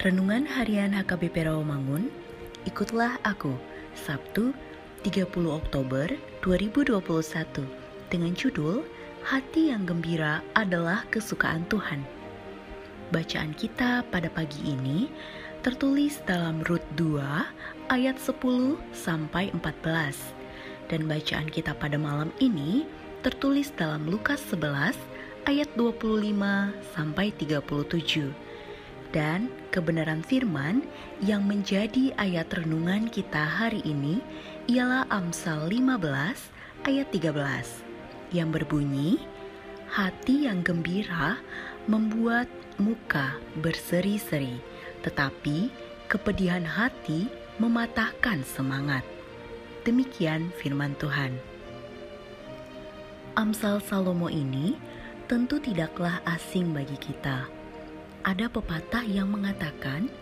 Renungan Harian HKBP Rawamangun, ikutlah aku, Sabtu 30 Oktober 2021 dengan judul Hati yang Gembira adalah Kesukaan Tuhan. Bacaan kita pada pagi ini tertulis dalam Rut 2 ayat 10 sampai 14 dan bacaan kita pada malam ini tertulis dalam Lukas 11 ayat 25 sampai 37 dan kebenaran firman yang menjadi ayat renungan kita hari ini ialah Amsal 15 ayat 13 yang berbunyi Hati yang gembira membuat muka berseri-seri tetapi kepedihan hati mematahkan semangat. Demikian firman Tuhan. Amsal Salomo ini tentu tidaklah asing bagi kita ada pepatah yang mengatakan,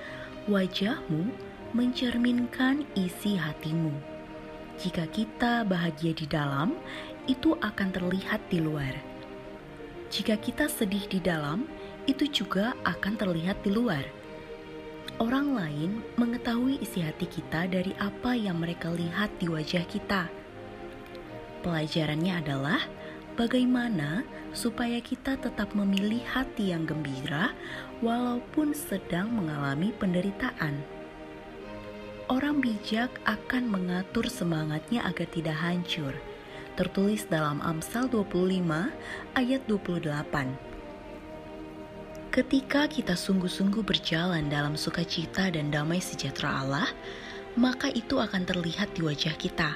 "Wajahmu mencerminkan isi hatimu." Jika kita bahagia di dalam, itu akan terlihat di luar. Jika kita sedih di dalam, itu juga akan terlihat di luar. Orang lain mengetahui isi hati kita dari apa yang mereka lihat di wajah kita. Pelajarannya adalah bagaimana supaya kita tetap memilih hati yang gembira walaupun sedang mengalami penderitaan. Orang bijak akan mengatur semangatnya agar tidak hancur. Tertulis dalam Amsal 25 ayat 28. Ketika kita sungguh-sungguh berjalan dalam sukacita dan damai sejahtera Allah, maka itu akan terlihat di wajah kita.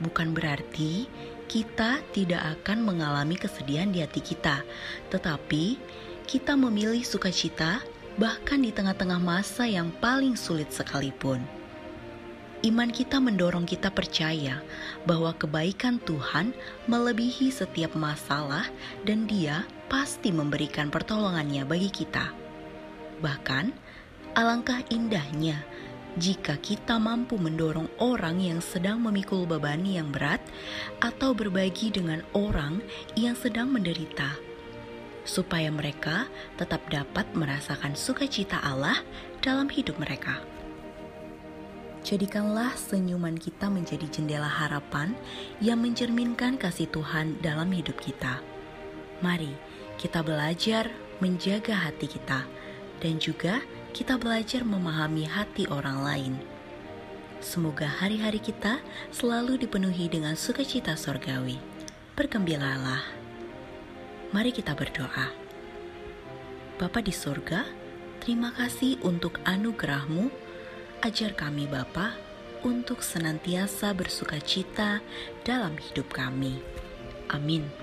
Bukan berarti kita tidak akan mengalami kesedihan di hati kita, tetapi kita memilih sukacita bahkan di tengah-tengah masa yang paling sulit sekalipun. Iman kita mendorong kita percaya bahwa kebaikan Tuhan melebihi setiap masalah dan Dia pasti memberikan pertolongannya bagi kita. Bahkan, alangkah indahnya jika kita mampu mendorong orang yang sedang memikul beban yang berat atau berbagi dengan orang yang sedang menderita, supaya mereka tetap dapat merasakan sukacita Allah dalam hidup mereka. Jadikanlah senyuman kita menjadi jendela harapan yang mencerminkan kasih Tuhan dalam hidup kita. Mari kita belajar menjaga hati kita dan juga kita belajar memahami hati orang lain. Semoga hari-hari kita selalu dipenuhi dengan sukacita sorgawi. Bergembiralah. Mari kita berdoa. Bapa di surga, terima kasih untuk anugerahmu. Ajar kami Bapa untuk senantiasa bersukacita dalam hidup kami. Amin.